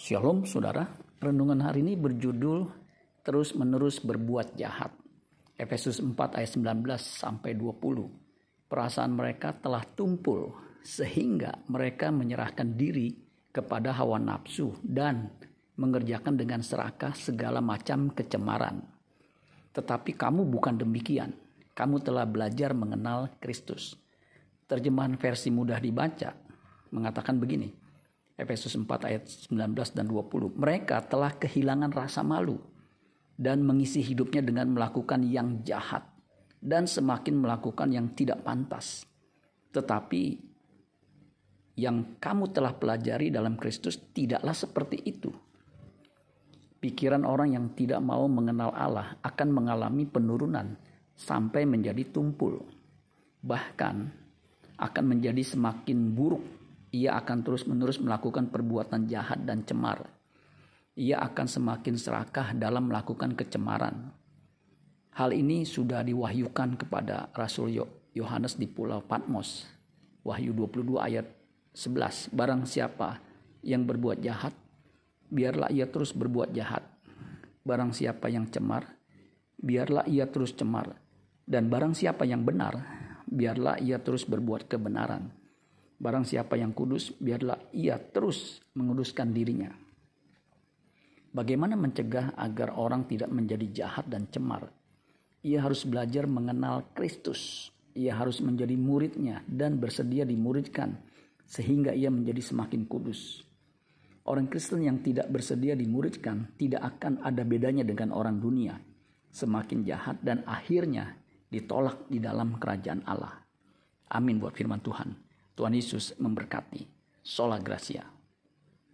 Shalom saudara, renungan hari ini berjudul terus menerus berbuat jahat. Efesus 4 ayat 19 sampai 20. Perasaan mereka telah tumpul sehingga mereka menyerahkan diri kepada hawa nafsu dan mengerjakan dengan serakah segala macam kecemaran. Tetapi kamu bukan demikian. Kamu telah belajar mengenal Kristus. Terjemahan versi mudah dibaca mengatakan begini. Efesus 4 ayat 19 dan 20. Mereka telah kehilangan rasa malu dan mengisi hidupnya dengan melakukan yang jahat dan semakin melakukan yang tidak pantas. Tetapi yang kamu telah pelajari dalam Kristus tidaklah seperti itu. Pikiran orang yang tidak mau mengenal Allah akan mengalami penurunan sampai menjadi tumpul. Bahkan akan menjadi semakin buruk ia akan terus-menerus melakukan perbuatan jahat dan cemar. Ia akan semakin serakah dalam melakukan kecemaran. Hal ini sudah diwahyukan kepada Rasul Yohanes di Pulau Patmos. Wahyu 22 ayat 11. Barang siapa yang berbuat jahat, biarlah ia terus berbuat jahat. Barang siapa yang cemar, biarlah ia terus cemar. Dan barang siapa yang benar, biarlah ia terus berbuat kebenaran Barang siapa yang kudus, biarlah ia terus menguduskan dirinya. Bagaimana mencegah agar orang tidak menjadi jahat dan cemar? Ia harus belajar mengenal Kristus. Ia harus menjadi muridnya dan bersedia dimuridkan sehingga ia menjadi semakin kudus. Orang Kristen yang tidak bersedia dimuridkan tidak akan ada bedanya dengan orang dunia. Semakin jahat dan akhirnya ditolak di dalam kerajaan Allah. Amin buat firman Tuhan. Tuhan Yesus memberkati. Sola Gracia.